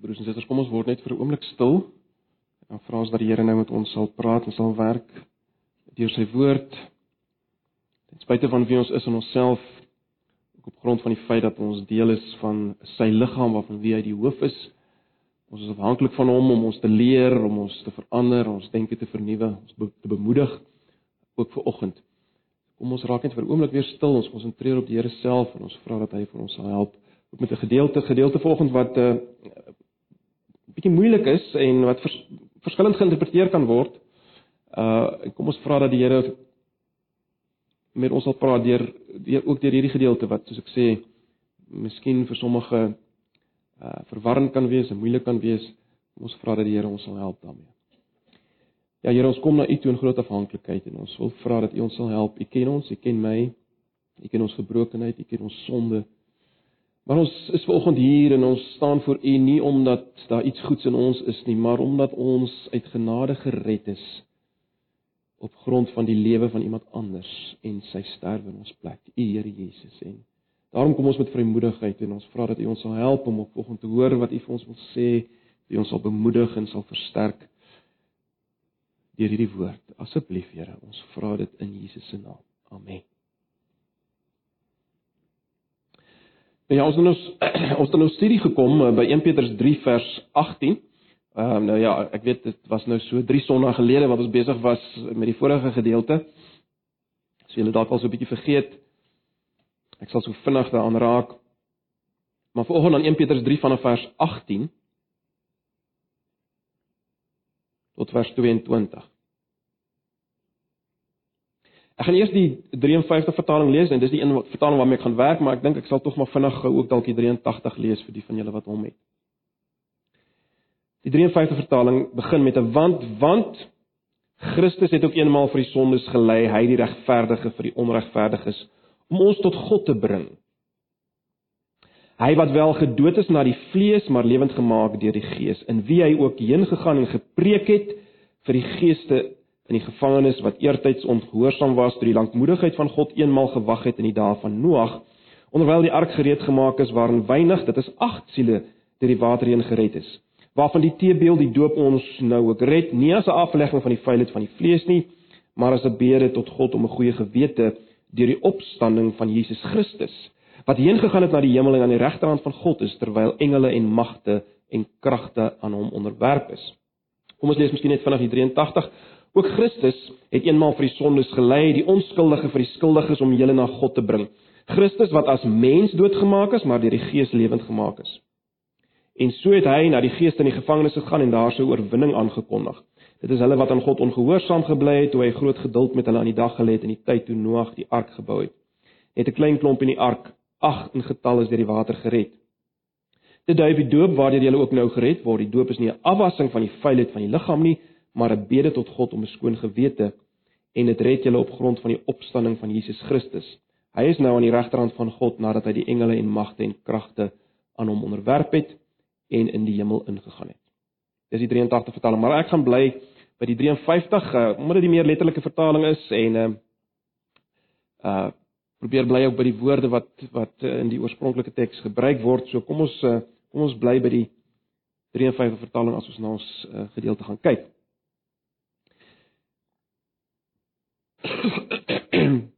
Broers en susters, kom ons word net vir 'n oomblik stil. En vra ons dat die Here nou met ons sal praat en sal werk deur sy woord. Ten spyte van wie ons is in onsself, ook op grond van die feit dat ons deel is van sy liggaam waarvan wie hy die hoof is. Ons is afhanklik van hom om ons te leer, om ons te verander, ons denke te vernuwe, ons te bemoedig ook vir oggend. Kom ons raak net vir 'n oomblik weer stil. Ons konsentreer op die Here self en ons vra dat hy vir ons sal help ook met 'n gedeelte gedeelte vanoggend wat 'n uh, bietjie moeilik is en wat vers, verskillend geïnterpreteer kan word. Uh kom ons vra dat die Here met ons sal praat deur deur ook deur hierdie gedeelte wat soos ek sê miskien vir sommige uh verwarrend kan wees en moeilik kan wees. Ons vra dat die Here ons sal help daarmee. Ja Here, ons kom na U toe in groot afhanklikheid en ons wil vra dat U ons sal help. U ken ons, U ken my. U ken ons gebrokenheid, U ken ons sonde. Maar ons is vanoggend hier en ons staan voor U nie omdat daar iets goeds in ons is nie, maar omdat ons uit genade gered is op grond van die lewe van iemand anders en sy sterwe in ons plek, U Here Jesus. En daarom kom ons met vrymoedigheid en ons vra dat U ons sal help om op vanoggend te hoor wat U vir ons wil sê, dat U ons sal bemoedig en sal versterk deur hierdie woord. Asseblief Here, ons vra dit in Jesus se naam. Amen. Nou ja, ons het nou ons het nou studie gekom eh, by 1 Petrus 3 vers 18. Ehm um, nou ja, ek weet dit was nou so 3 sonnae gelede wat ons besig was met die vorige gedeelte. So, julle dalk al so 'n bietjie vergeet. Ek sal so vinnig daaraan raak. Maar vanoggend aan 1 Petrus 3 vanaf vers 18 tot vers 22. Ek gaan eers die 53 vertaling lees en dis die een vertaling waarmee ek gaan werk, maar ek dink ek sal tog maar vinnig ook dalk die 83 lees vir die van julle wat hom het. Die 53 vertaling begin met 'n want want Christus het ook eenmaal vir die sondes gelei, hy die regverdige vir die onregverdiges om ons tot God te bring. Hy wat wel gedood is na die vlees, maar lewend gemaak deur die Gees, in wie hy ook heen gegaan en gepreek het vir die geeste in die gevangenes wat eertyds ongehoorsaam was deur die lankmoedigheid van God eenmal gewag het in die dae van Noag, onderwyl die ark gereed gemaak is waarin weinig, dit is 8 siele deur die water heen gered is, waarvan die teebeeld die doop ons nou ook red, nie as 'n aflegging van die vuilheid van die vlees nie, maar as 'n bede tot God om 'n goeie gewete deur die opstanding van Jesus Christus, wat heen gegaan het na die hemel en aan die regterhand van God is terwyl engele en magte en kragte aan hom onderwerp is. Kom ons lees miskien net vinnig die 83 Ook Christus het eenmaal vir die sondes gelei, die onskuldige vir die skuldiges om julle na God te bring. Christus wat as mens doodgemaak is, maar deur die Gees lewend gemaak is. En so het hy na die geeste in die gevangenes gegaan en daar sy oorwinning aangekondig. Dit is hulle wat aan God ongehoorsaam gebly het toe hy groot geduld met hulle aan die dag gelê het in die tyd toe Noag die ark gebou het. Net 'n klein klomp in die ark, ag in getal is deur die water gered. Dit dui op die doop waardeur jy ook nou gered word. Die doop is nie 'n afwassing van die vuilheid van die liggaam nie, maar 'n bede tot God om 'n skoon gewete en dit red julle op grond van die opstanding van Jesus Christus. Hy is nou aan die regterhand van God nadat hy die engele en magte en kragte aan hom onderwerp het en in die hemel ingegaan het. Dis die 83 vertaling, maar ek gaan bly by die 53 uh, omdat dit die meer letterlike vertaling is en uh uh probeer bly ook by die woorde wat wat in die oorspronklike teks gebruik word. So kom ons uh, kom ons bly by die 53 vertaling as ons na ons uh, gedeelte gaan kyk.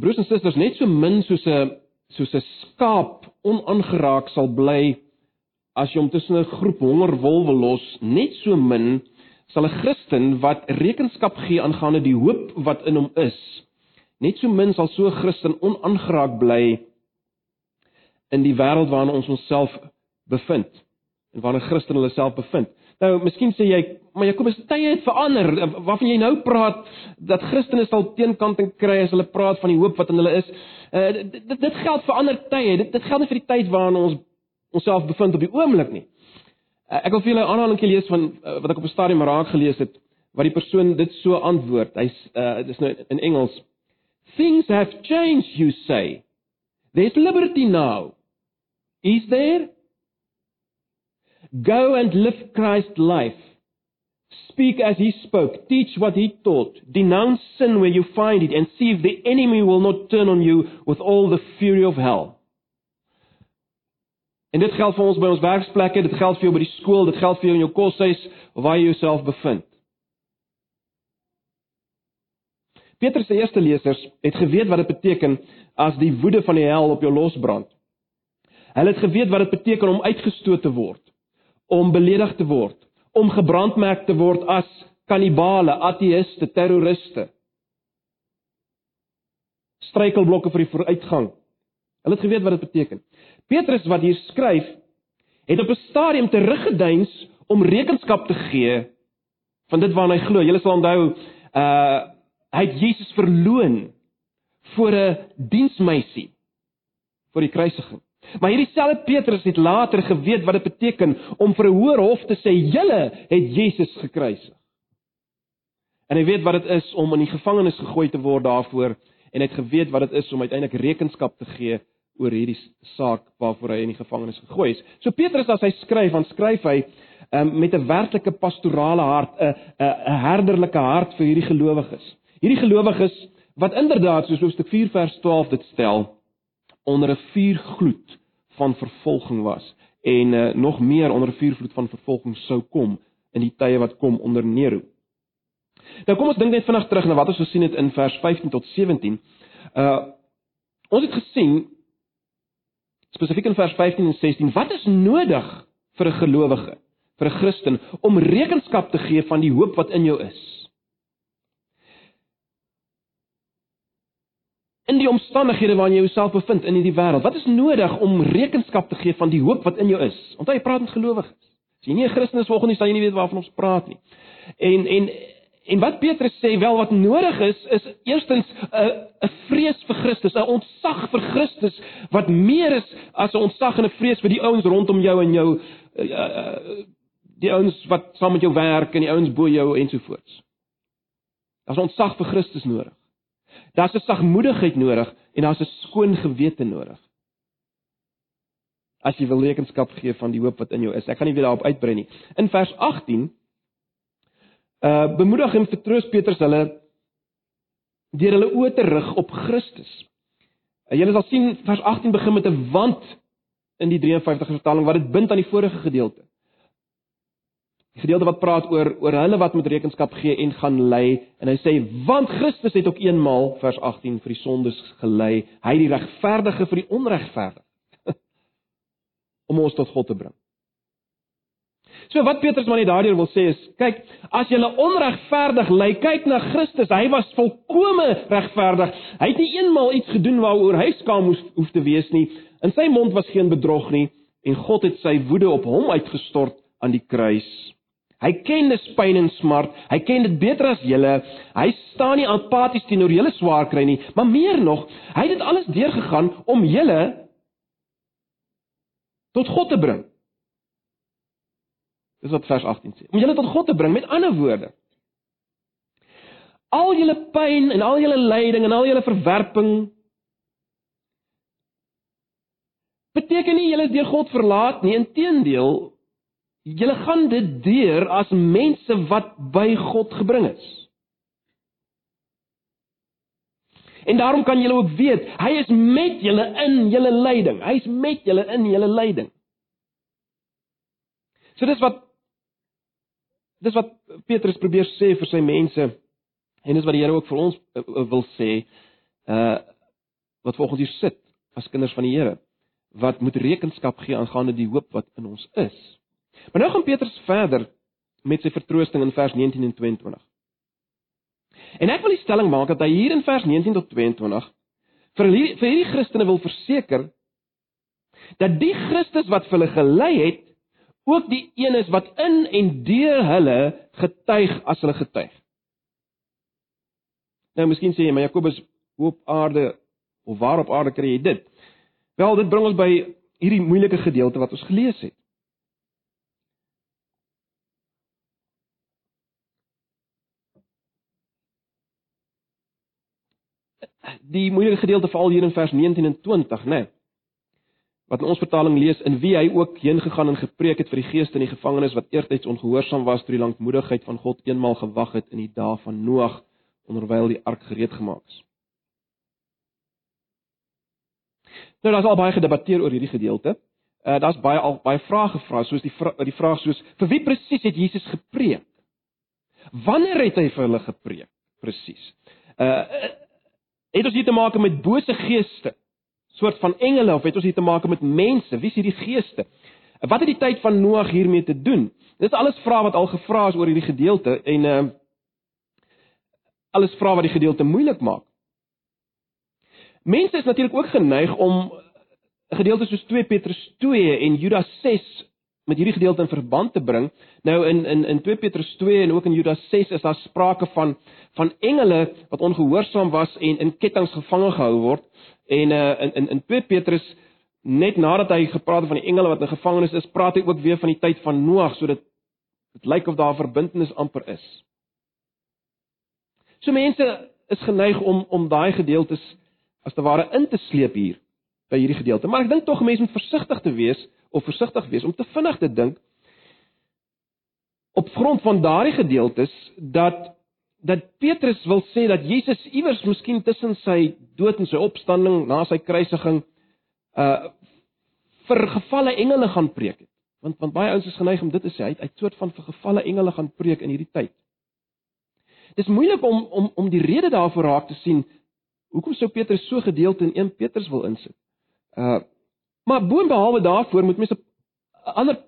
Broers en susters, net so min soos 'n soos 'n skaap onaangeraak sal bly as jy hom tussen 'n groep hongerwolwe los, net so min sal 'n Christen wat rekenskap gee aangaande die hoop wat in hom is, net so min sal so 'n Christen onaangeraak bly in die wêreld waarin ons onsself bevind en waar 'n Christen hulle self bevind. Nou, miskien sê jy, maar Jakobus tye het verander. Waarvan jy nou praat dat Christene sal teenkanting kry as hulle praat van die hoop wat in hulle is. Uh, dit dit geld vir ander tye. Dit dit geld nie vir die tyd waarin ons onsself bevind op die oomblik nie. Uh, ek wil vir julle 'n aanhaling lees van uh, wat ek op 'n stadium raak gelees het wat die persoon dit so antwoord. Hy's uh, dis nou in Engels. Things have changed, you say. There's liberty now. Is there? Go and live Christ's life. Speak as he spoke, teach what he taught, denounce sin where you find it and see if the enemy will not turn on you with all the fury of hell. En dit geld vir ons by ons werksplekke, dit geld vir jou by die skool, dit geld vir jou in jou koshuis of waar jy jouself bevind. Petrus se eerste lesers het geweet wat dit beteken as die woede van die hel op jou losbrand. Hulle het geweet wat dit beteken om uitgestoot te word, om beledig te word, om gebrandmerk te word as kannibale, ateïste, terroriste. Struikelblokke vir die vooruitgang. Hulle het geweet wat dit beteken. Petrus wat hier skryf, het op 'n stadium teruggeduins om rekenskap te gee van dit waarna hy glo. Julle sal onthou, uh hy het Jesus verloon vir 'n diensmeisie vir die kruisiging. Maar hierdie selfde Petrus het later geweet wat dit beteken om vir 'n hoër hof te sê: "Julle het Jesus gekruisig." En hy weet wat dit is om in die gevangenis gegooi te word daarvoor en hy het geweet wat dit is om uiteindelik rekenskap te gee oor hierdie saak waarvoor hy in die gevangenis gegooi is. So Petrus as hy skryf, dan skryf hy um, met 'n werklike pastorale hart, 'n 'n herderlike hart vir hierdie gelowiges. Hierdie gelowiges wat inderdaad soos Hoofstuk 4 vers 12 dit stel onder 'n vuurgloed van vervolging was en uh, nog meer onder 'n vuurgloed van vervolging sou kom in die tye wat kom onder Nero. Nou kom ons dink net vinnig terug na wat ons gesien het in vers 15 tot 17. Uh ons het gesien spesifiek in vers 15 en 16, wat is nodig vir 'n gelowige, vir 'n Christen om rekenskap te gee van die hoop wat in jou is? In die omstandighede waarin jy jouself bevind in hierdie wêreld, wat is nodig om rekenskap te gee van die hoop wat in jou is? Onthou jy praat met gelowiges. As jy nie 'n Christen is volgens nie, sal jy nie weet waarvan ons praat nie. En en En wat Petrus sê wel wat nodig is is eerstens 'n 'n vrees vir Christus, 'n ontzag vir Christus wat meer is as 'n ontzag en 'n vrees vir die ouens rondom jou en jou uh, uh, die ouens wat saam met jou werk en die ouens bo jou ensovoorts. Daar's ontzag vir Christus nodig. Daar's 'n sagmoedigheid nodig en daar's 'n skoon gewete nodig. As jy wil rekenskap gee van die hoop wat in jou is. Ek gaan nie weer daarop uitbrei nie. In vers 18 uh bemoedig en vertroos Petrus hulle deur hulle oë te rig op Christus. Uh, julle sal sien vers 18 begin met 'n want in die 53 vertaling wat dit bind aan die vorige gedeelte. Die gedeelte wat praat oor oor hulle wat met rekenskap gee en gaan lei en hy sê want Christus het ook eenmaal vers 18 vir die sondes gelei, hy die regverdige vir die onregverdige om ons tot God te bring. So wat Petrus maar net daardeur wil sê is, kyk, as jy onregverdig ly, kyk na Christus. Hy was volkome regverdig. Hy het nie eenmal iets gedoen waaroor hy skaam moes hoef te wees nie. In sy mond was geen bedrog nie en God het sy woede op hom uitgestort aan die kruis. Hy ken dis pyn en smart. Hy ken dit beter as julle. Hy staan nie apaties teenoor julle swaar kry nie, maar meer nog, hy het dit alles deurgegaan om julle tot God te bring. Dis wat vers 18 sê. Om julle tot God te bring met ander woorde. Al julle pyn en al julle lyding en al julle verwerping beteken nie julle is deur God verlaat nie, inteendeel julle gaan dit deur as mense wat by God gebring is. En daarom kan julle ook weet, hy is met julle in julle lyding. Hy's met julle in julle lyding. So dis wat dis wat Petrus probeer sê vir sy mense en dis wat die Here ook vir ons uh, wil sê uh wat volgens hier sit as kinders van die Here wat moet rekenskap gee aangaande die hoop wat in ons is. Maar nou gaan Petrus verder met sy vertroosting in vers 19 en 22. En ek wil die stelling maak dat hy hier in vers 19 tot 22 vir hierdie, vir hierdie Christene wil verseker dat die Christus wat vir hulle gelei het ook die een is wat in en deur hulle getuig as hulle getuig. Nou miskien sê jy, maar Jakobus, hoe op aarde of waar op aarde kry jy dit? Wel, dit bring ons by hierdie moeilike gedeelte wat ons gelees het. Die moeilike gedeelte val hier in vers 19 en 20, né? Nee, wat in ons vertaling lees in wie hy ook heen gegaan en gepreek het vir die geeste in die gevangenes wat eertyds ongehoorsaam was toe die lankmoedigheid van God eenmal gewag het in die dae van Noag onderwyl die ark gereed gemaak is. Nou daar's al baie gedebatteer oor hierdie gedeelte. Uh daar's baie al baie vrae gevra, soos die vra, die vraag soos vir wie presies het Jesus gepreek? Wanneer het hy vir hulle gepreek? Presies. Uh het ons hier te maak met bose geeste, soort van engele of het ons hier te maak met mense? Wie is hierdie geeste? Wat het die tyd van Noag hiermee te doen? Dis alles vrae wat al gevra is oor hierdie gedeelte en uh alles vrae wat die gedeelte moeilik maak. Mense is natuurlik ook geneig om gedeeltes soos 2 Petrus 2 en Judas 6 met hierdie gedeelte in verband te bring. Nou in in in 2 Petrus 2 en ook in Judas 6 is daar sprake van van engele wat ongehoorsaam was en in kettinge gevange gehou word. En uh in in in 2 Petrus net nadat hy gepraat het van die engele wat in gevangenis is, praat hy ook weer van die tyd van Noag sodat dit lyk of daar 'n verbintenis amper is. So mense is geneig om om daai gedeeltes as te ware in te sleep hier by hierdie gedeelte. Maar ek dink tog mense moet versigtig te wees of versigtig wees om te vinnig te dink op grond van daardie gedeeltes dat dat Petrus wil sê dat Jesus iewers miskien tussen sy dood en sy opstanding na sy kruisiging uh vir gevalle engele gaan preek het. Want want baie ouens is geneig om dit te sê, hy het 'n soort van vir gevalle engele gaan preek in hierdie tyd. Dis moeilik om om om die rede daarvoor raak te sien Hoekom sou Petrus so gedeelte in 1 Petrus wil insit? Uh maar boonbehalwe daarvoor moet mense 'n ander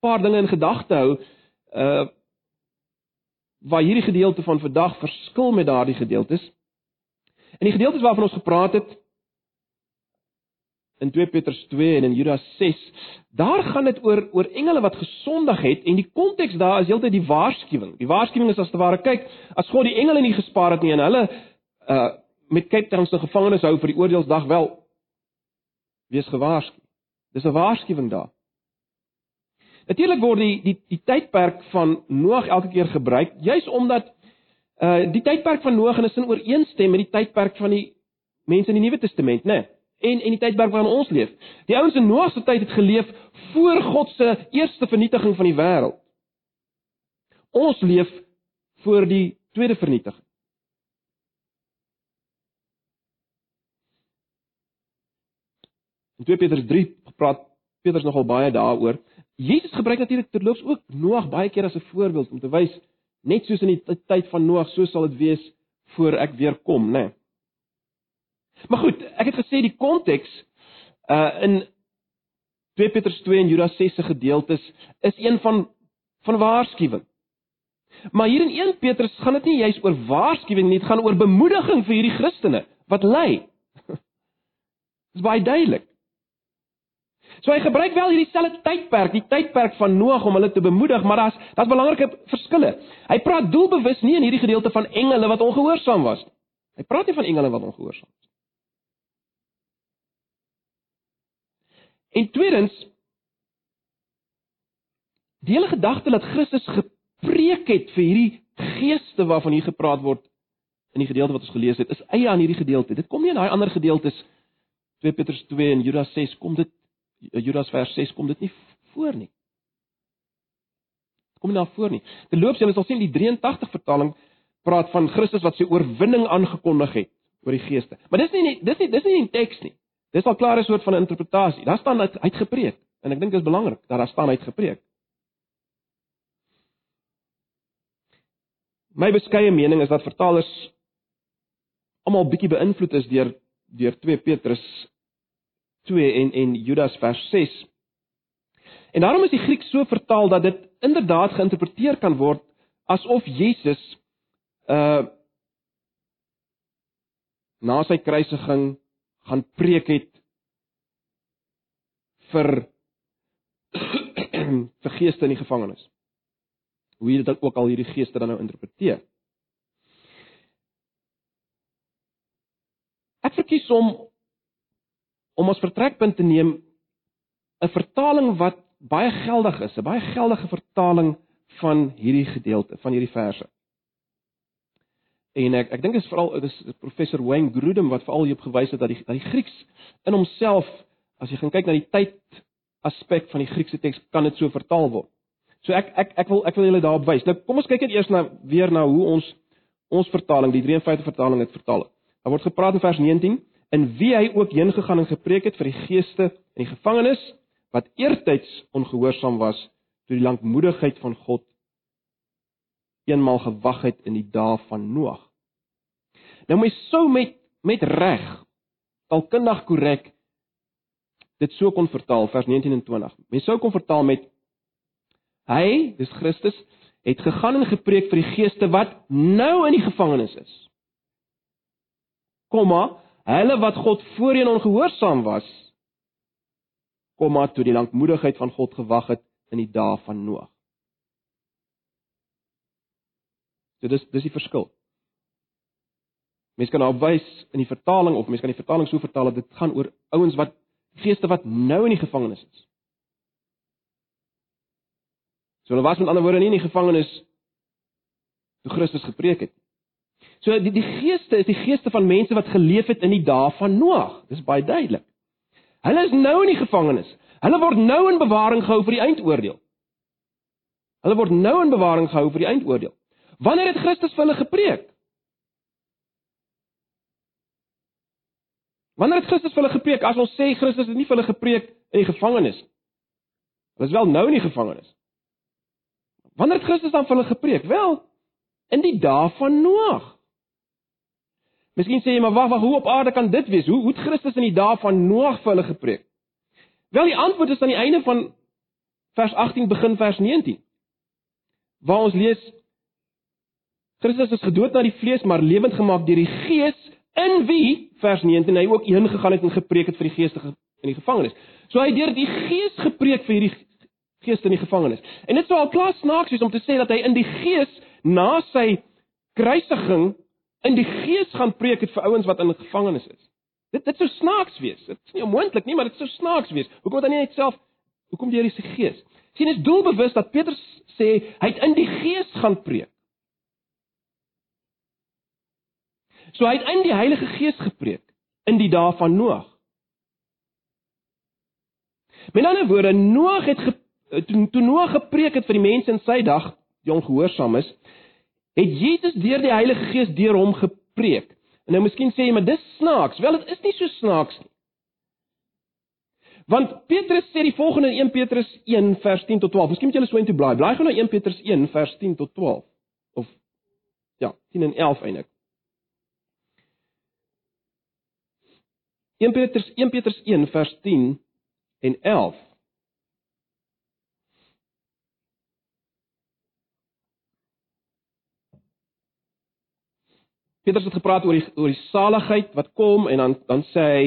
paar dinge in gedagte hou uh waar hierdie gedeelte van vandag verskil met daardie gedeeltes. In die gedeeltes waarvan ons gepraat het in 2 Petrus 2 en in Judas 6, daar gaan dit oor oor engele wat gesondig het en die konteks daar is heeltyd die waarskuwing. Die waarskuwing is as te ware kyk, as God die engele nie gespaar het nie en hulle uh met Cape Town se gevangenes hou vir die oordeelsdag wel wees gewaarsku. Dis 'n waarskuwing daar. Natuurlik word die die die tydperk van Noag elke keer gebruik juis omdat uh die tydperk van Noag in 'n sin ooreenstem met die tydperk van die mense in die Nuwe Testament, né? Nee, en en die tydperk waarin ons leef. Die ouens in Noag se tyd het geleef voor God se eerste vernietiging van die wêreld. Ons leef voor die tweede vernietiging. In 2 Petrus 3 praat Petrus nogal baie daaroor. Jesus gebruik natuurlik terloops ook Noag baie keer as 'n voorbeeld om te wys net soos in die tyd van Noag, so sal dit wees voor ek weer kom, né? Nee. Maar goed, ek het gesê die konteks uh in 2 Petrus 2 en Judas 6 se gedeeltes is een van van waarskuwing. Maar hier in 1 Petrus gaan dit nie juis oor waarskuwing nie, dit gaan oor bemoediging vir hierdie Christene wat ly. Dit is baie duidelik. So hy gebruik wel hierdie selfde tydperk, die tydperk van Noag om hulle te bemoedig, maar daar's daar's belangrike verskille. Hy praat doelbewus nie in hierdie gedeelte van engele wat ongehoorsaam was nie. Hy praat nie van engele wat ongehoorsaam was nie. En tweedens die hele gedagte dat Christus gepreek het vir hierdie geeste waarvan hier gepraat word in die gedeelte wat ons gelees het, is eie aan hierdie gedeelte. Dit kom nie in daai ander gedeeltes 2 Petrus 2 en Judas 6 kom dit Judas vers 6 kom dit nie voor nie. Kom nie daar voor nie. Terloops, julle sal sien die 83 vertaling praat van Christus wat sy oorwinning aangekondig het oor die geeste. Maar dis nie dis nie dis nie in teks nie. Dis al klaar 'n soort van interpretasie. Daar staan dat hy het gepreek en ek dink dit is belangrik dat daar staan hy het gepreek. My beskeie mening is dat vertalers almal bietjie beïnvloed is deur deur 2 Petrus 2 en en Judas vers 6. En daarom is die Grieks so vertaal dat dit inderdaad geïnterpreteer kan word asof Jesus uh na sy kruisiging gaan preek het vir vir geeste in die gevangenis. Hoe jy dit ook al hierdie geeste dan nou interpreteer. Ek verkies om om as vertrekpunt te neem 'n vertaling wat baie geldig is, 'n baie geldige vertaling van hierdie gedeelte, van hierdie verse. En ek ek dink dit is veral dis professor Wayne Grudem wat veral hierop gewys het dat die dat die Grieks in homself as jy gaan kyk na die tyd aspek van die Griekse teks, kan dit so vertaal word. So ek ek ek wil ek wil julle daarop wys. Nou kom ons kyk net eers na weer na hoe ons ons vertaling, die 53 vertaling dit vertaal. Daar word gepraat in vers 19 in wie hy ook heen gegaan en gepreek het vir die geeste in die gevangenis wat eertyds ongehoorsaam was toe die lankmoedigheid van God eenmal gewag het in die dae van Noag. Nou my sou met met reg taalkundig korrek dit so kon vertaal vers 19 en 20. Mens sou kon vertaal met hy, dis Christus, het gegaan en gepreek vir die geeste wat nou in die gevangenis is. Komma, hulle wat God voorheen ongehoorsaam was, komma toe die lankmoedigheid van God gewag het in die dae van Noag. So dis dis die verskil. Mens kan nou wys in die vertaling of mens kan die vertaling so vertaal dat dit gaan oor ouens wat geeste wat nou in die gevangenis is. So hulle was met ander woorde nie in die gevangenis toe Christus gepreek het. So die die geeste is die geeste van mense wat geleef het in die dae van Noag. Dis baie duidelik. Hulle is nou in die gevangenis. Hulle word nou in bewaring gehou vir die eindoordeel. Hulle word nou in bewaring gehou vir die eindoordeel. Wanneer het Christus vir hulle gepreek? Wanneer het Christus vir hulle gepreek? As ons sê Christus het nie vir hulle gepreek in die gevangenis. Hulle is wel nou in die gevangenis. Wanneer het Christus dan vir hulle gepreek? Wel, in die dae van Noag. Miskien sê jy maar wag, wag, hoe op aarde kan dit wees? Hoe hoe het Christus in die dae van Noag vir hulle gepreek? Wel, die antwoord is aan die einde van vers 18 begin vers 19. Waar ons lees Christus is gedood na die vlees, maar lewend gemaak deur die Gees in wie vers 19 hy ook heen gegaan het en gepreek het vir die geeste in die gevangenis. So hy deur die Gees gepreek vir hierdie geeste in die gevangenis. En dit sou al klaar snaaks wees om te sê dat hy in die Gees na sy kruisiging in die Gees gaan preek het vir ouens wat in gevangenis is. Dit dit sou snaaks wees. Dit is nie onmoontlik nie, maar dit sou snaaks wees. Hoekom het hy nie net self hoekom deur die Gees? Sien, is doelbewus dat Petrus sê hy het in die Gees gaan preek. So hy het in die Heilige Gees gepreek in die dae van Noag. Met ander woorde, Noag het ge, toe, toe Noag gepreek het vir die mense in sy dag, die ongehoorsaam is, het Jesus deur die Heilige Gees deur hom gepreek. En nou miskien sê jy, maar dis snaaks. Wel, dit is nie so snaaks nie. Want Petrus sê die volgende in 1 Petrus 1 vers 10 tot 12. Miskien moet jy so intoe blaai. Blaai gou na 1 Petrus 1 vers 10 tot 12. Of ja, 10 en 11 eintlik. 1 Petrus 1 Petrus 1 vers 10 en 11. Petrus het gepraat oor die oor die saligheid wat kom en dan dan sê hy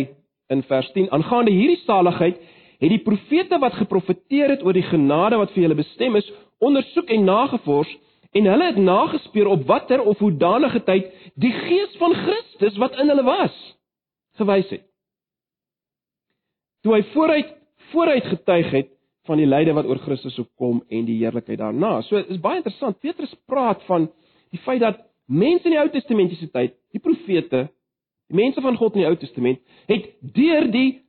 in vers 10 aangaande hierdie saligheid het die profete wat geprofeteer het oor die genade wat vir julle bestem is ondersoek en nagevors en hulle het nagespeur op watter of hoedanige tyd die gees van Christus wat in hulle was gewys het toe hy vooruit vooruit getuig het van die lyde wat oor Christus sou kom en die heerlikheid daarna. So is baie interessant. Petrus praat van die feit dat mense in die Ou Testamentiese tyd, die profete, die mense van God in die Ou Testament, het deur die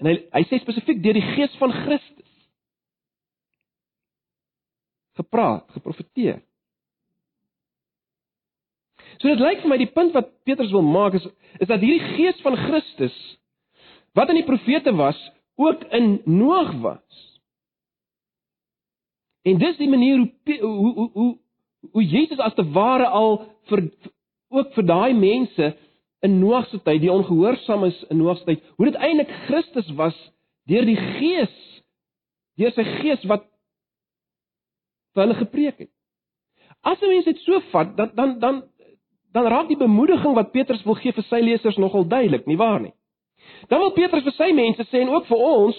en hy hy sê spesifiek deur die gees van Christus gepraat, geprofeteer. So dit lyk vir my die punt wat Petrus wil maak is is dat hierdie gees van Christus wat in die profete was, ook in Noag was. En dis die manier hoe hoe hoe hoe, hoe Jesus as te ware al vir ook vir daai mense in Noag se tyd, die ongehoorsaam is in Noag se tyd, hoe dit eintlik Christus was deur die Gees, deur sy Gees wat vir hulle gepreek het. As 'n mens dit so vat, dan dan dan dan raak die bemoediging wat Petrus wil gee vir sy lesers nogal duidelik, nie waar nie? Dan wil Petrus vir sy mense sê en ook vir ons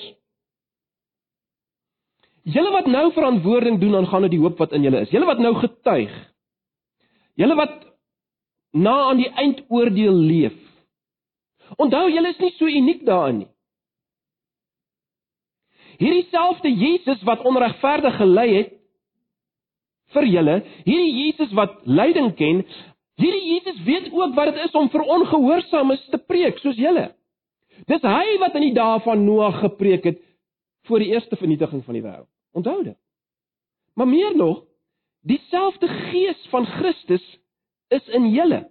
Julle wat nou verantwoording doen aangaande die hoop wat in julle is. Julle wat nou getuig. Julle wat na aan die eindoordeel leef. Onthou julle is nie so uniek daarin nie. Hierdie selfde Jesus wat onregverdig gelei het vir julle, hierdie Jesus wat lyding ken, hierdie Jesus weet ook wat dit is om vir ongehoorsaames te preek soos julle. Dis hy wat in die dae van Noag gepreek het voor die eerste vernietiging van die wêreld. Onthou dit. Maar meer nog, dieselfde gees van Christus is in julle.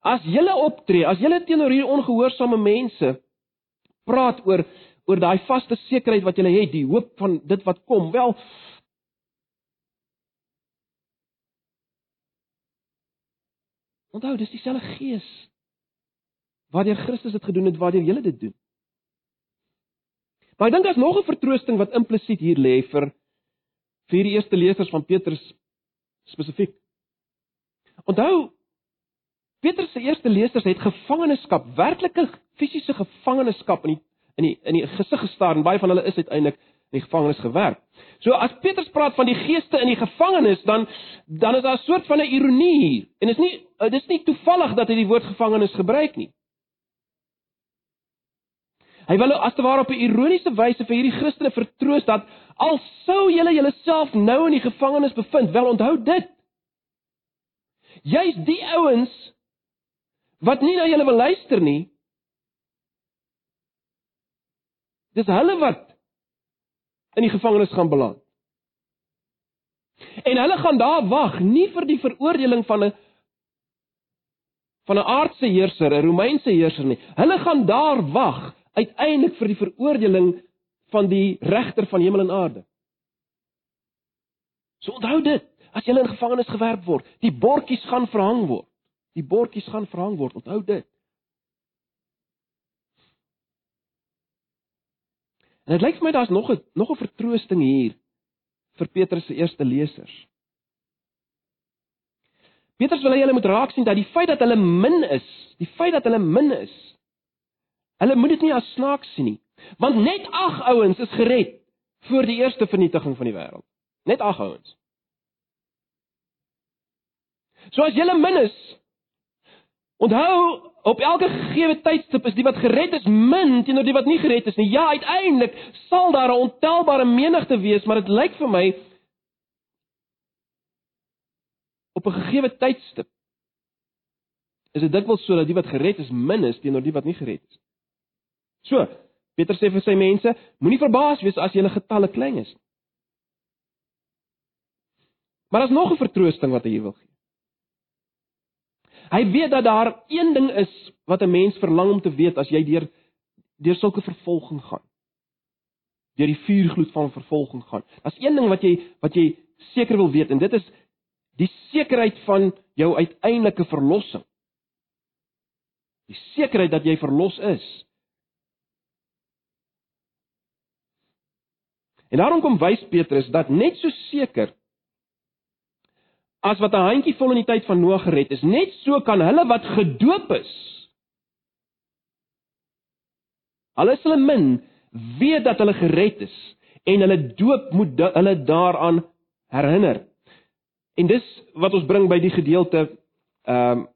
As julle optree, as julle teenoor hierdie ongehoorsame mense praat oor oor daai vaste sekerheid wat julle het, die hoop van dit wat kom, wel Onthou, dis dieselfde gees waardeur Christus dit gedoen het, waardeur julle dit doen. Maar ek dink daar's nog 'n vertroosting wat implisiet hier lê vir vir die eerste lesers van Petrus spesifiek. Onthou Petrus se eerste lesers het gevangenskap, werklike fisiese gevangenskap in die in die in die gesig gestaar en baie van hulle is uiteindelik in die gevangenis gewerk. So as Petrus praat van die geeste in die gevangenis, dan dan is daar 'n soort van 'n ironie hier. En is nie dit is nie toevallig dat hy die woord gevangenis gebruik nie. Hy wil as te ware op 'n ironiese wyse vir hierdie Christene vertroos dat al sou julle julleself nou in die gevangenis bevind, wel onthou dit. Jy's die ouens wat nie na julle wil luister nie. Dis hulle wat in die gevangenis gaan beland. En hulle gaan daar wag nie vir die veroordeling van 'n van 'n aardse heerser, 'n Romeinse heerser nie. Hulle gaan daar wag uiteindelik vir die veroordeling van die regter van hemel en aarde. So onthou dit, as jy in gevangenis gewerp word, die bordjies gaan verhang word. Die bordjies gaan verhang word, onthou dit. En dit lyk vir my daar's nog 'n nog 'n vertroosting hier vir Petrus se eerste lesers. Petrus wil hê hulle moet raak sien dat die feit dat hulle min is, die feit dat hulle min is, Hulle moet dit nie as snaaks sien nie. Want net 8 ouens is gered voor die eerste vernietiging van die wêreld. Net 8 ouens. So as jy min is, onthou op elke gegee tydstip is die wat gered is min teenoor die wat nie gered is nie. Ja, uiteindelik sal daar 'n ontelbare menigte wees, maar dit lyk vir my op 'n gegee tydstip is dit dikwels so dat die wat gered is min is teenoor die wat nie gered is nie. So, Petrus sê vir sy mense, moenie verbaas wees as julle getalle klein is. Maar daar's nog 'n vertroosting wat hy hier wil gee. Hy weet dat daar een ding is wat 'n mens verlang om te weet as jy deur deur sulke vervolging gaan. Deur die vuurgloed van vervolging gaan. Daar's een ding wat jy wat jy seker wil weet en dit is die sekerheid van jou uiteindelike verlossing. Die sekerheid dat jy verlos is. En daarom kom wys Petrus dat net so seker as wat 'n handjie vol in die tyd van Noag gered is, net so kan hulle wat gedoop is. Hulle is hulle min weet dat hulle gered is en hulle doop moet hulle daaraan herinner. En dis wat ons bring by die gedeelte ehm um,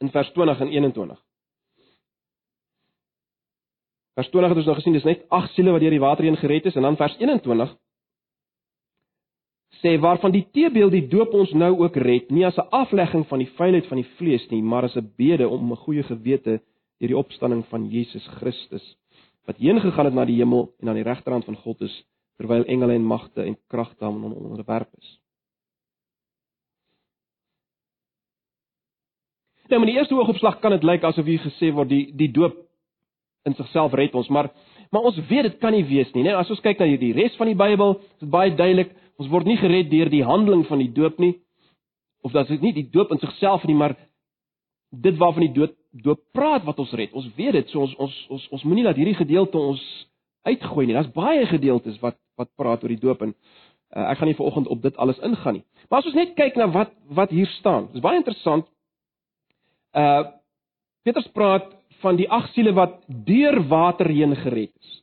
in vers 20 en 21. Vers 20 het ons nou gesien dis net 8 siele wat deur die water heen gered is en dan vers 21 sê waarvan die teebeeld die doop ons nou ook red, nie as 'n aflegging van die fynheid van die vlees nie, maar as 'n bede om 'n goeie gewete deur die opstanding van Jesus Christus wat heen gegaan het na die hemel en aan die regterhand van God is terwyl engele en magte en kragte aan hom onderwerp is. Nou, in die eerste oogopslag kan dit lyk asof hier gesê word die die doop in sigself red ons, maar maar ons weet dit kan nie wees nie, né? As ons kyk na die res van die Bybel, is dit baie duidelik, ons word nie gered deur die handeling van die doop nie. Of dat dit nie die doop in sigself nie, maar dit waarvan die doop doop praat wat ons red. Ons weet dit, so ons ons ons ons moenie laat hierdie gedeelte ons uitgooi nie. Daar's baie gedeeltes wat wat praat oor die doop en uh, ek gaan nie vanoggend op dit alles ingaan nie. Maar as ons net kyk na wat wat hier staan. Dis baie interessant. Uh Petrus praat van die ag siele wat deur water heen gered is.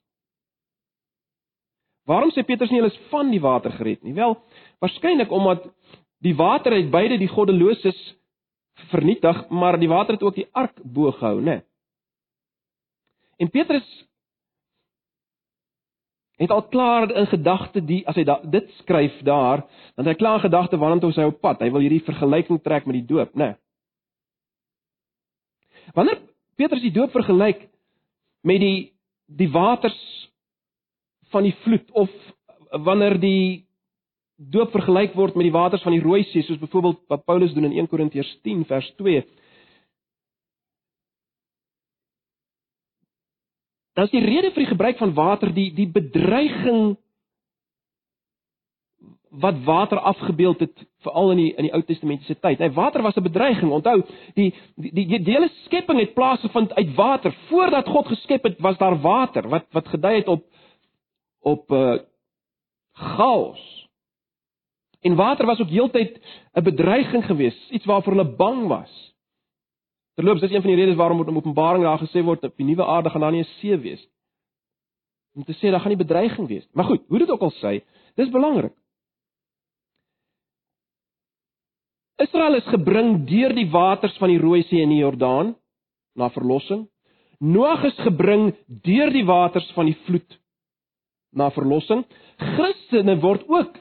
Waarom sê Petrus nie hulle is van die water gered nie? Wel, waarskynlik omdat die water het beide die goddeloses vernietig, maar die water het ook die ark bo gehou, né? En Petrus het al klaar in gedagte die as hy da, dit skryf daar, dan het hy klaar gedagte waarna hy op pad. Hy wil hierdie vergelyking trek met die doop, né? Wanneer Petrus die doop vergelyk met die die waters van die vloed of wanneer die doop vergelyk word met die waters van die Rooi See soos byvoorbeeld wat Paulus doen in 1 Korintiërs 10 vers 2 Dan is die rede vir die gebruik van water die die bedreiging wat water afgebeeld het veral in die in die Ou Testamentiese tyd. Hy water was 'n bedreiging. Onthou, die die die, die hele skepping het plaasgevind uit water. Voordat God geskep het, was daar water wat wat gedui het op op uh chaos. En water was ook heeltyd 'n bedreiging geweest, iets waarvoor hulle bang was. Terloops, dis een van die redes waarom in Openbaring daar gesê word op die nuwe aarde gaan daar nie 'n see wees nie. Om te sê daar gaan nie bedreiging wees nie. Maar goed, hoe dit ook al sê, dis belangrik. Israel is gebring deur die waters van die Rooi See en die Jordaan na verlossing. Noag is gebring deur die waters van die vloed na verlossing. Christene word ook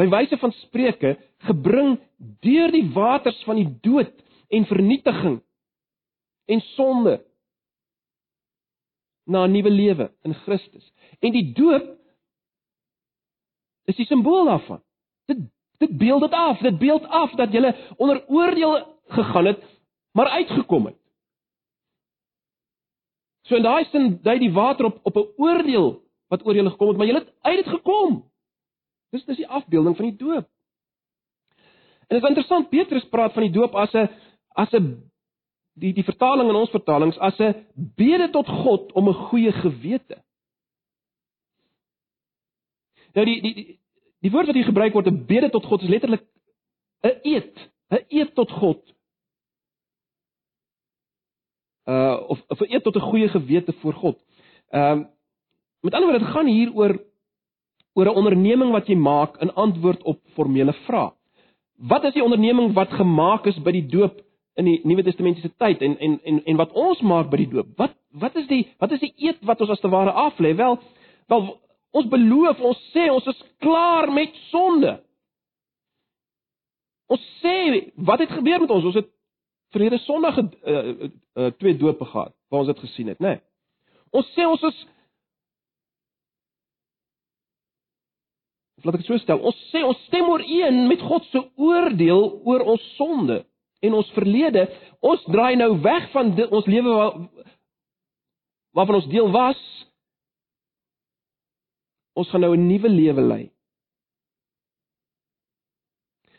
by wyse van spreuke gebring deur die waters van die dood en vernietiging en sonde na 'n nuwe lewe in Christus. En die doop is die simbool daarvan. Dit dit beeld dit af, dit beeld af dat jy onder oordeel gegaan het, maar uitgekom het. So in daai sin dui die water op op 'n oordeel wat oor julle gekom het, maar julle het uit dit gekom. Dis dis die afbeelding van die doop. En dit is interessant Petrus praat van die doop as 'n as 'n die die vertaling in ons vertalings as 'n bede tot God om 'n goeie gewete. Nou die die die, die woord wat hier gebruik word 'n bede tot God is letterlik 'n eed, 'n eed tot God. Uh of of 'n eed tot 'n goeie gewete voor God. Ehm um, met ander woorde dit gaan hier oor oor 'n onderneming wat jy maak in antwoord op formele vrae. Wat is die onderneming wat gemaak is by die doop in die Nuwe Testamentiese tyd en en en en wat ons maak by die doop? Wat wat is die wat is die eed wat ons as te ware aflê? Wel, wel ons beloof, ons sê ons is klaar met sonde. Ons sê wat het gebeur met ons? Ons het verlede Sondag uh, uh, uh, twee doope gehad waar ons dit gesien het, né? Nee. Ons sê ons is Of laat ek dit so stel, ons sê ons stem ooreen met God se oordeel oor ons sonde en ons verlede. Ons draai nou weg van dit, ons lewe waar, waarvan ons deel was. Ons gaan nou 'n nuwe lewe lei.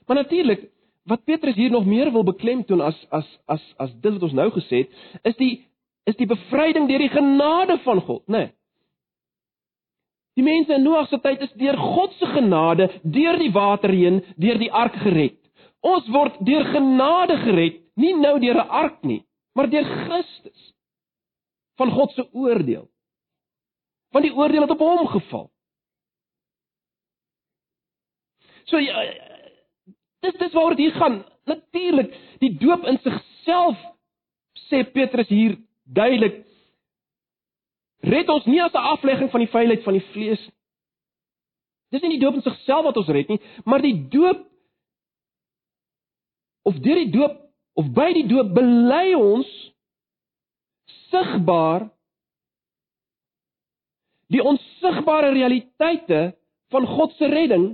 Maar natuurlik, wat Petrus hier nog meer wil beklemtoon as as as as dit wat ons nou gesê het, is die is die bevryding deur die genade van God, né? Nee. Die mense in Noag se tyd is deur God se genade deur die water heen, deur die ark gered. Ons word deur genade gered, nie nou deur 'n ark nie, maar deur Christus. Van God se oordeel. Want die oordeel het op hom geval. So ja, dis dis waaroor dit hier gaan. Natuurlik, die doop in sigself sê Petrus hier duidelik red ons nie as 'n aflegging van die veiligheid van die vlees nie. Dis nie die doop in sigself wat ons red nie, maar die doop of deur die doop of by die doop bely ons sigbaar die onsigbare realiteite van God se redding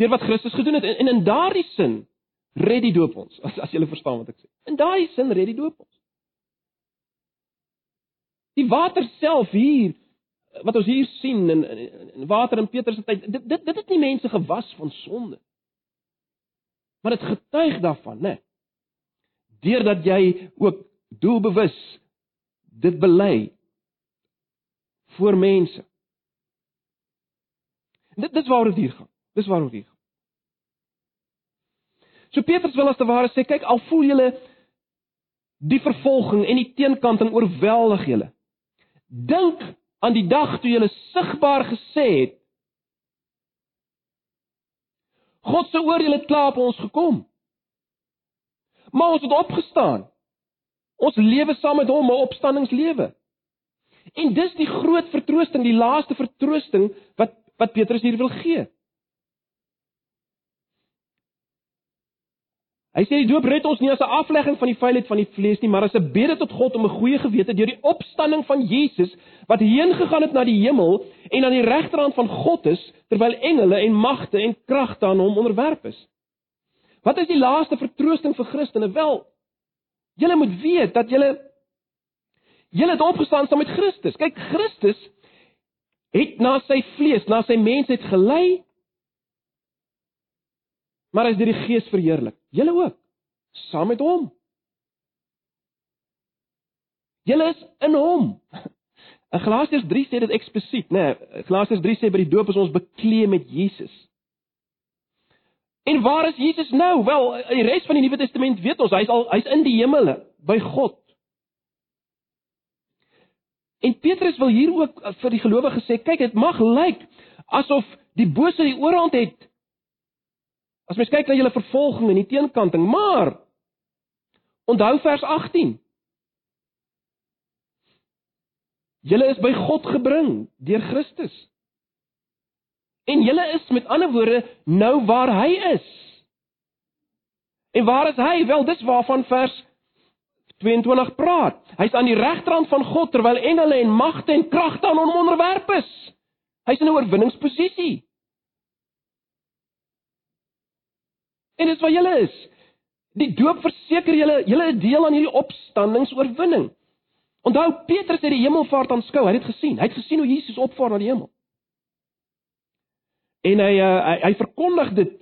deur wat Christus gedoen het en, en in daardie sin red die doop ons as as jy verstaan wat ek sê. In daardie sin red die doop ons. Die water self hier wat ons hier sien in, in water in Petrus se tyd, dit dit dit het nie mense gewas van sonde. Maar dit getuig daarvan, né? Deurdat jy ook doelbewus dit bely voor mense. Dit dis waaroor dit hier gaan. Dis waaroor dit gaan. So Petrus wil as te ware sê, kyk, al voel julle die vervolging en die teenkanting oorweldig julle. Dink aan die dag toe jy sigbaar gesê het God se oordeel het klaar op ons gekom. Maar ons het opgestaan. Ons lewe saam met hom 'n opstandingslewe. En dis die groot vertroosting, die laaste vertroosting wat wat Petrus hier wil gee. Hy sê die doop red ons nie as 'n aflegging van die vuilheid van die vlees nie, maar as 'n bede tot God om 'n goeie gewete deur die opstanding van Jesus wat heen gegaan het na die hemel en aan die regterhand van God is, terwyl engele en magte en kragte aan hom onderwerp is. Wat is die laaste vertroosting vir Christene? Wel, julle moet weet dat julle julle het opgestaan saam met Christus. Kyk, Christus het na sy vlees, na sy mensheid gelei maar hy is deur die Gees verheerlik. Julle ook saam met hom. Julle is in hom. In Galasiërs 3 sê dit eksplisiet, né? Nee, Galasiërs 3 sê by die doop is ons bekleë met Jesus. En waar is Jesus nou? Wel, die res van die Nuwe Testament weet ons, hy's al hy's in die hemele by God. En Petrus wil hier ook vir die gelowiges sê, kyk, dit mag lyk asof die bose die oorhand het As mens kyk na julle vervolging en die teenkanting, maar onthou vers 18. Julle is by God gebring deur Christus. En julle is met ander woorde nou waar hy is. En waar is hy? Wel, dis waarvan vers 22 praat. Hy's aan die regterhand van God terwyl engele en magte en kragte aan hom onderwerp is. Hy's in 'n oorwinningsposisie. En dis wat julle is. Die doop verseker julle, julle is deel aan hierdie opstandingsoorwinning. Onthou Petrus het die hemelvaart aanskou, hy het dit gesien. Hy het gesien hoe Jesus opvaar na die hemel. En hy uh, hy, hy verkondig dit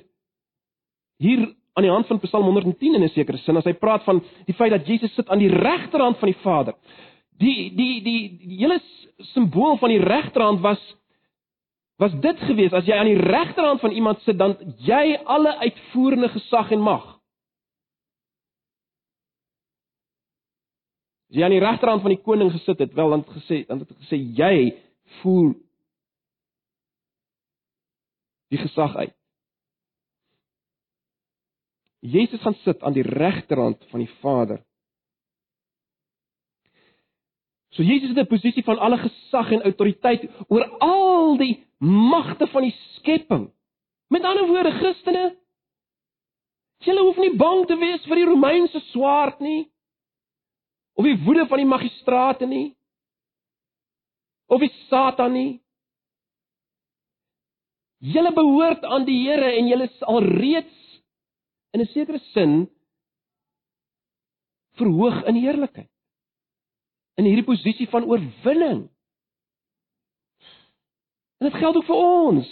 hier aan die hand van Psalm 110 in 'n sekere sin as hy praat van die feit dat Jesus sit aan die regterhand van die Vader. Die die die die hele simbool van die regterhand was was dit gewees as jy aan die regterhand van iemand sit dan jy alle uitvoerende gesag en mag. As jy aan die regterhand van die koning gesit het, wel dan het gesê dan het gesê jy voer die gesag uit. Jesus gaan sit aan die regterhand van die Vader. So Jesus het 'n posisie van alle gesag en autoriteit oor al die magte van die skepping. Met ander woorde, Christene, julle hoef nie bang te wees vir die Romeinse swaard nie of die woede van die magistrate nie of die Satan nie. Julle behoort aan die Here en julle is alreeds in 'n sekere sin verhoog in heerlikheid. In hierdie posisie van oorwinning. En dit geld ook vir ons.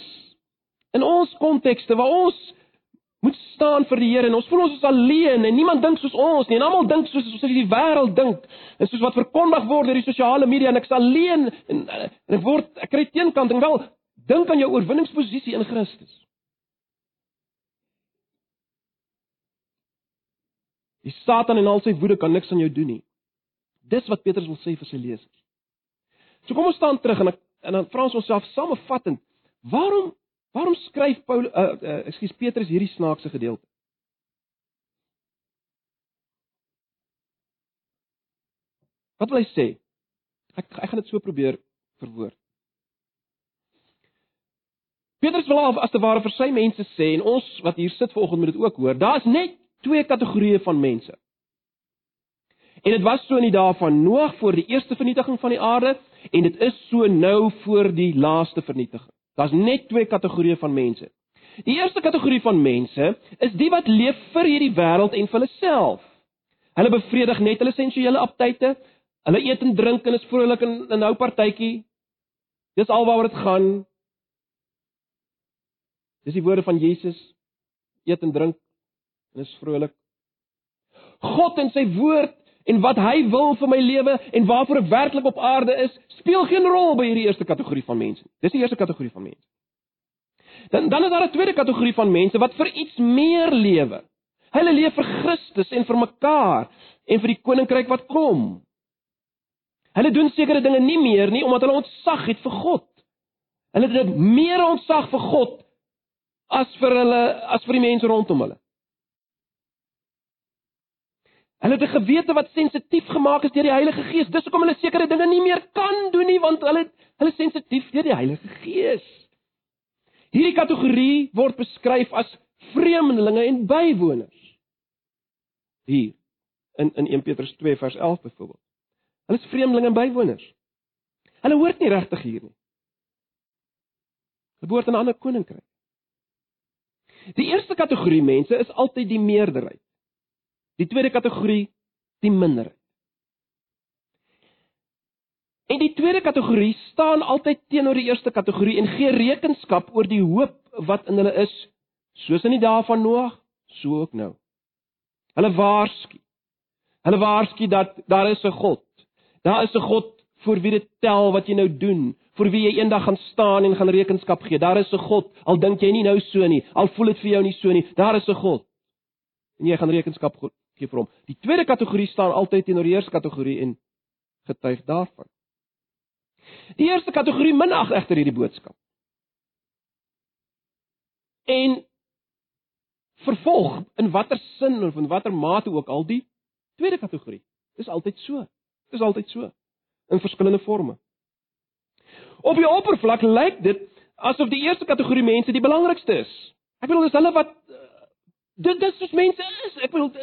In ons kontekste waar ons moet staan vir die Here en ons voel ons is alleen en niemand dink soos ons nie en almal dink soos soos die wêreld dink en soos wat verkondig word deur die sosiale media en ek's alleen en, en ek word ek kry teenkant en wel dink aan jou oorwinningsposisie in Christus. Die Satan en al sy woede kan niks aan jou doen nie. Dis wat Petrus wil sê vir sy lesers. So kom ons staan terug en ek en dan vra ons onsself samevattend, waarom waarom skryf Paul uh, uh ekskuus Petrus hierdie snaakse gedeelte? Wat wil hy sê? Ek ek gaan dit so probeer verwoord. Petrus wil af as te ware vir sy mense sê en ons wat hier sit vanoggend moet dit ook hoor. Daar's net twee kategorieë van mense. En dit was so in die dae van Noag voor die eerste vernietiging van die aarde en dit is so nou voor die laaste vernietiging. Daar's net twee kategorieë van mense. Die eerste kategorie van mense is die wat leef vir hierdie wêreld en vir hulle self. Hulle bevredig net hulle sensuele aptyte. Hulle eet en drink en is vrolik en, en hou partytjie. Dis alwaaroor dit gaan. Dis die woorde van Jesus. Eet en drink en is vrolik. God en sy woord en wat hy wil vir my lewe en waarvoor ek werklik op aarde is, speel geen rol by hierdie eerste kategorie van mense. Dis die eerste kategorie van mense. Dan dan is daar 'n tweede kategorie van mense wat vir iets meer lewe. Hulle leef vir Christus en vir mekaar en vir die koninkryk wat kom. Hulle doen sekere dinge nie meer nie omdat hulle ontzag het vir God. Hulle het meer ontzag vir God as vir hulle as vir die mense rondom hulle. Hulle het 'n gewete wat sensitief gemaak is deur die Heilige Gees. Dis hoekom hulle sekere dinge nie meer kan doen nie want hulle hulle sensitief deur die Heilige Gees. Hierdie kategorie word beskryf as vreemdelinge en bywoners. hier in in 1 Petrus 2 vers 11 byvoorbeeld. Hulle is vreemdelinge en bywoners. Hulle hoort nie regtig hier nie. Hulle behoort aan 'n ander koninkryk. Die eerste kategorie mense is altyd die meerderheid. Die tweede kategorie die minderheid. En die tweede kategorie staan altyd teenoor die eerste kategorie en gee rekenskap oor die hoop wat in hulle is, soos in die dae van Noag, so ook nou. Hulle waarsku. Hulle waarsku dat daar is 'n God. Daar is 'n God vir wie dit tel wat jy nou doen, vir wie jy eendag gaan staan en gaan rekenskap gee. Daar is 'n God, al dink jy nie nou so nie, al voel dit vir jou nie so nie. Daar is 'n God. En jy gaan rekenskap gee vir hom. Die tweede kategorie staan altyd teenoor die eerste kategorie en getuig daarvan. Die eerste kategorie minag egter hierdie boodskap. En vervolg in watter sin of in watter mate ook al die tweede kategorie. Dis altyd so. Dis altyd so in verskillende forme. Op die oppervlak lyk dit asof die eerste kategorie mense die belangrikste is. Ek bedoel dis hulle wat uh, dit dis soos mense is. Ek bedoel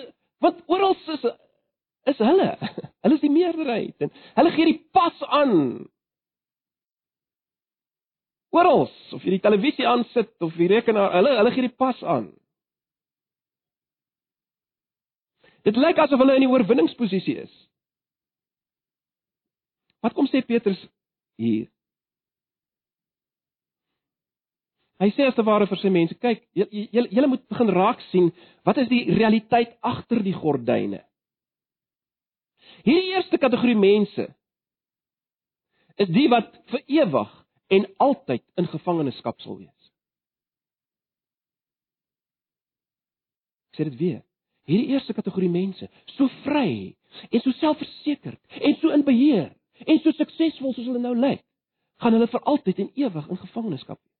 wat oral is is hulle. Hulle is die meerderheid en hulle gee die pas aan. Oral, of jy die televisie aansit of die rekenaar, hulle hulle gee die pas aan. Dit lyk asof hulle in die oorwinningsposisie is. Wat kom sê Petrus hier? Hy sê as te ware vir sy mense, kyk, julle julle moet begin raak sien wat is die realiteit agter die gordyne. Hierdie eerste kategorie mense is die wat vir ewig en altyd in gevangenskap sal wees. Ek sê dit weer. Hierdie eerste kategorie mense, so vry en so selfversekerd en so in beheer en so suksesvol soos hulle nou lyk, gaan hulle vir altyd en ewig in gevangenskap wees.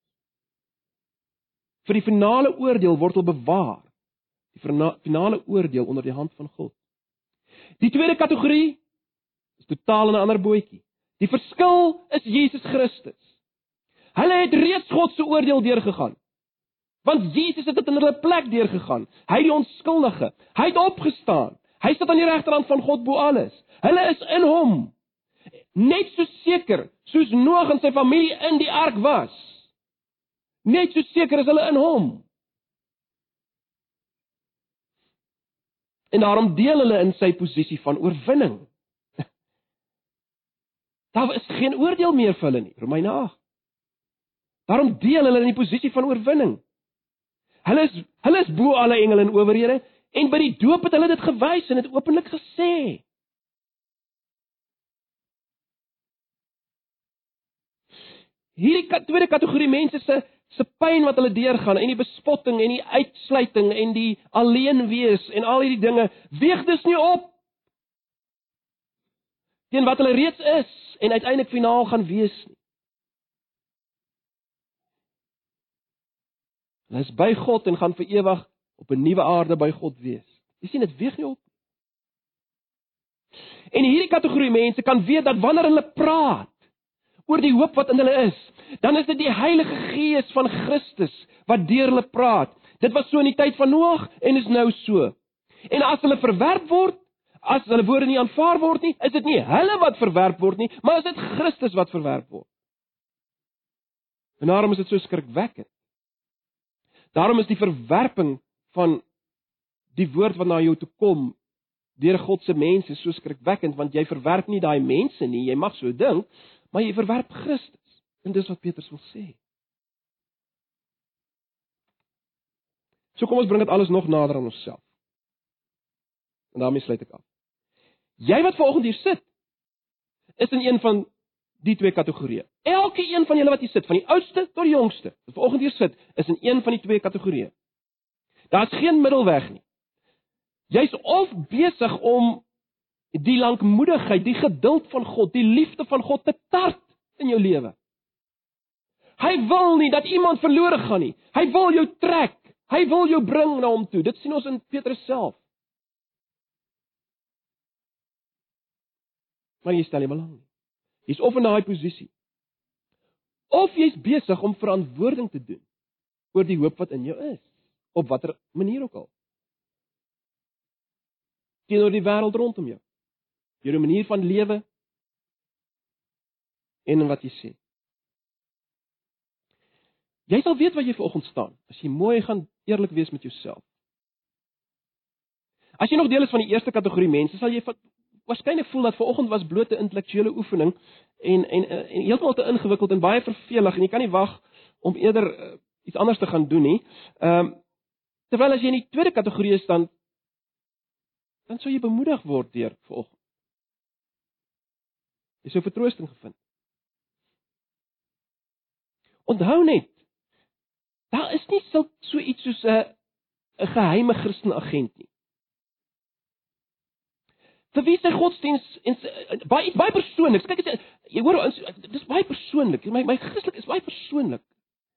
Vir die finale oordeel word hulle bewaar. Die finale oordeel onder die hand van God. Die tweede kategorie is totaal 'n ander bootjie. Die verskil is Jesus Christus. Hulle het reeds God se oordeel deurgegaan. Want Jesus het dit in hulle plek deurgegaan. Hy die onskuldige. Hy het opgestaan. Hy sit aan die regterhand van God bo alles. Hulle is in hom. Net so seker soos Noag en sy familie in die ark was. Net so seker is hulle in hom. En daarom deel hulle in sy posisie van oorwinning. Daar is geen oordeel meer vir hulle nie. Romeine 8. Daarom deel hulle in die posisie van oorwinning. Hulle is hulle is bo alle engele en owerhede en by die doop het hulle dit gewys en dit openlik gesê. Hierdie tweede kategorie mense se se pyn wat hulle deurgaan en die bespotting en die uitsluiting en die alleen wees en al hierdie dinge weeg dus nie op teen wat hulle reeds is en uiteindelik finaal gaan wees nie. Hulle is by God en gaan vir ewig op 'n nuwe aarde by God wees. Jy sien dit weeg nie op. En hierdie kategorie mense kan weet dat wanneer hulle praat oor die hoop wat in hulle is, dan is dit die Heilige Gees van Christus wat deur hulle praat. Dit was so in die tyd van Noag en is nou so. En as hulle verwerp word, as hulle woorde nie aanvaar word nie, is dit nie hulle wat verwerp word nie, maar is dit Christus wat verwerp word. En daarom is dit so skrikwekkend. Daarom is die verwerping van die woord wat na jou toe kom deur God se mense so skrikwekkend want jy verwerp nie daai mense nie, jy mag so dink, maar jy verwerp Christus. En dis wat Petrus wil sê. So kom ons bring dit alles nog nader aan onsself. En daarmee sluit ek af. Jy wat vanoggend hier sit, is in een van die twee kategorieë. Elke een van julle wat hier sit, van die oudste tot die jongste, wat vanoggend hier sit, is in een van die twee kategorieë. Daar's geen middelweg nie. Jy's of besig om die lankmoedigheid, die geduld van God, die liefde van God te tart in jou lewe. Hy wil nie dat iemand verlore gaan nie. Hy wil jou trek. Hy wil jou bring na hom toe. Dit sien ons in Petrus self. Maar jy stel nie belang nie. Jy's of in daai posisie. Of jy's besig om verantwoording te doen oor die hoop wat in jou is, op watter manier ook al. teenoor die wêreld rondom jou. Jou manier van lewe en in wat jy sê. Jy sal weet waar jy vanoggend staan as jy mooi gaan eerlik wees met jouself. As jy nog deel is van die eerste kategorie mense, sal jy waarskynlik voel dat vanoggend was blote intellektuele oefening en en en, en heeltemal te ingewikkeld en baie vervelig en jy kan nie wag om eerder uh, iets anders te gaan doen nie. Ehm um, terwyl as jy in die tweede kategorie is dan dan sou jy bemoedig word deur vanoggend. Jy sou vertroosting gevind. Onthou net daar is nie so so iets soos 'n 'n geheime Christen agent nie vir wie sy godsdiens en baie baie persoonlik. Kyk as jy hoor dis baie persoonlik. My my Christelik is baie persoonlik.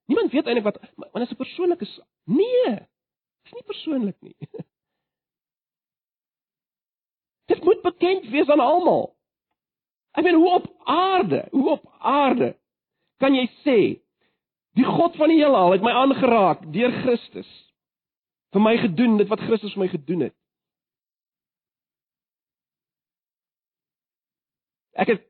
Niemand weet eintlik wat wanneer dit 'n persoonlike is. Nee. Dit is nie persoonlik nie. Dit moet bekend wees aan almal. Ek meen hoe op aarde, hoe op aarde kan jy sê die God van die heelal het my aangeraak deur Christus vir my gedoen dit wat Christus vir my gedoen het. Ek het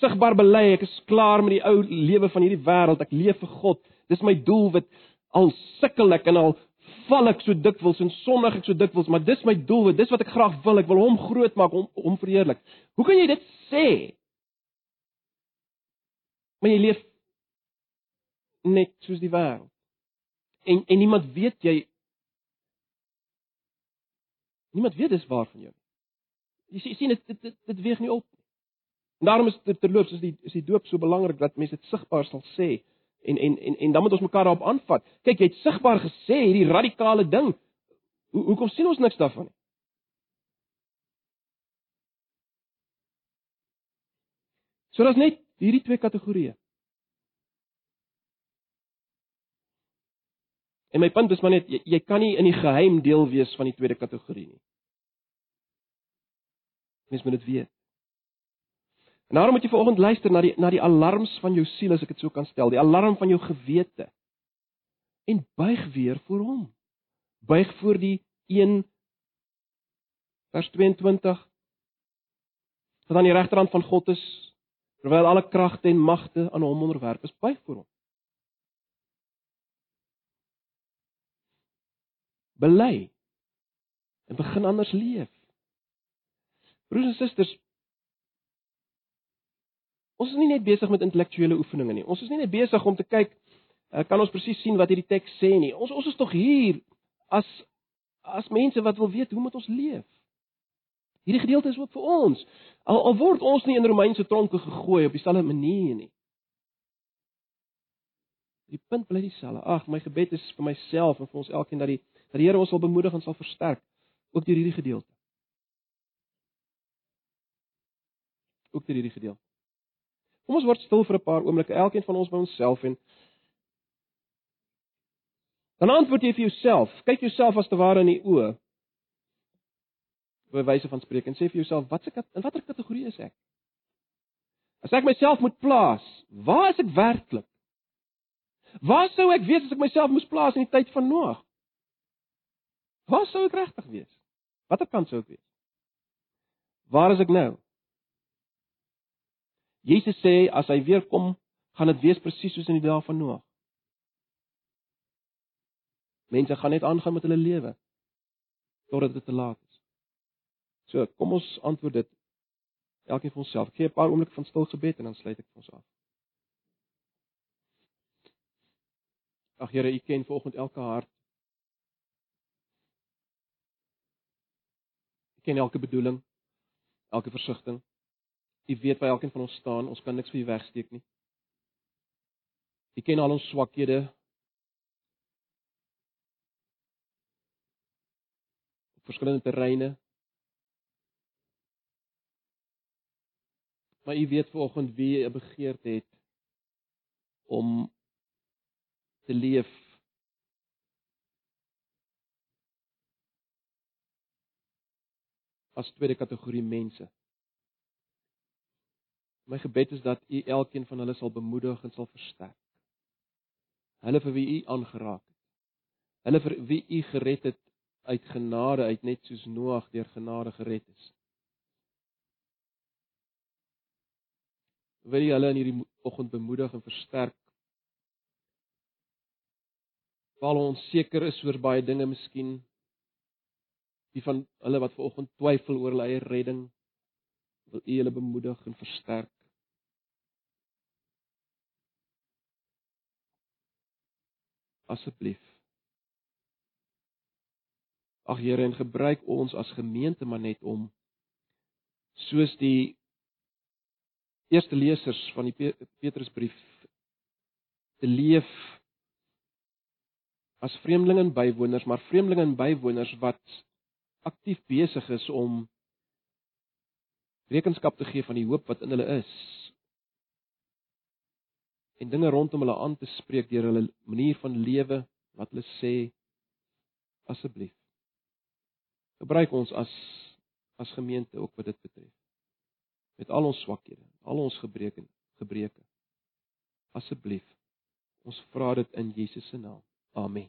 sigbaar bely, ek is klaar met die ou lewe van hierdie wêreld. Ek leef vir God. Dis my doelwit. Al sukkel ek en al val ek so dikwels en sondig ek so dikwels, maar dis my doelwit. Dis wat ek graag wil. Ek wil hom groot maak, hom hom verheerlik. Hoe kan jy dit sê? Maar jy leef net soos die wêreld. En en niemand weet jy Niemand weet dis waar van jou. Jy sien dit dit dit weeg nie op. En daarom is dit terloops is die is die doop so belangrik dat mense dit sigbaar sal sê en en en en dan moet ons mekaar daarop aanvat. Kyk, jy het sigbaar gesê hierdie radikale ding. Hoe hoekom sien ons niks daarvan nie? So daar's net hierdie twee kategorieë. En my punt is maar net jy, jy kan nie in die geheim deel wees van die tweede kategorie nie. Mens moet dit weet. En daarom moet jy vanoggend luister na die na die alarms van jou siel as ek dit so kan stel, die alarm van jou gewete. En buig weer voor hom. Buig voor die 1 vers 22 wat aan die regterhand van God is, terwyl alle kragte en magte aan hom onderwerf is, buig voor hom. Bely en begin anders leef. Broers en susters, Ons is nie net besig met intellektuele oefeninge nie. Ons is nie net besig om te kyk uh, kan ons presies sien wat hierdie teks sê nie. Ons ons is tog hier as as mense wat wil weet hoe moet ons leef. Hierdie gedeelte is ook vir ons. Al, al word ons nie in Romeinse tronke gegooi op dieselfde manier nie. Die punt bly dieselfde. Ag, my gebed is vir myself en vir ons elkeen dat die dat die Here ons sal bemoedig en sal versterk ook deur hierdie gedeelte. Ook deur hierdie gedeelte. Kom ons word stil vir 'n paar oomblikke, elkeen van ons by onsself en dan antwoord jy vir jouself. Kyk jouself as te ware in die oë. By wyse van spreek en sê vir jouself, wat se in watter kategorie is ek? As ek myself moet plaas, waar is ek werklik? Waar sou ek wees as ek myself moes plaas in die tyd van Noag? Waar sou ek regtig wees? Watter kant sou ek wees? Waar is ek nou? Jesus sê as hy weer kom, gaan dit wees presies soos in die dae van Noag. Mense gaan net aangaan met hulle lewe totdat dit te laat is. So, kom ons antwoord dit elkeen vir onsself. Gee 'n paar oomblikke van stil gebed en dan sluit ek vir ons af. Ag Here, U ken vanoggend elke hart. U ken elke bedoeling, elke versigtiging. U weet waar elkeen van ons staan. Ons kan niks vir u wegsteek nie. U ken al ons swakhede. verskillende terreine. Maar u weet vanoggend wie 'n begeerte het om te leef as tweede kategorie mense. My gebed is dat U elkeen van hulle sal bemoedig en sal versterk. Hulle vir wie U aangeraak het. Hulle vir wie U gered het uit genade uit net soos Noag deur genade gered is. Wil jy hulle in hierdie oggend bemoedig en versterk? Val ons seker is oor baie dinge miskien. Die van hulle wat vanoggend twyfel oor hulle eie redding, wil U hulle bemoedig en versterk. Asseblief. Ag Here, en gebruik ons as gemeente maar net om soos die eerste lesers van die Petrusbrief te leef as vreemdelinge en bywoners, maar vreemdelinge en bywoners wat aktief besig is om rekenskap te gee van die hoop wat in hulle is en dinge rondom hulle aan te spreek deur hulle manier van lewe wat hulle sê asseblief gebruik ons as as gemeente ook wat dit betref met al ons swakhede al ons gebreke gebreke. Asseblief ons vra dit in Jesus se naam. Amen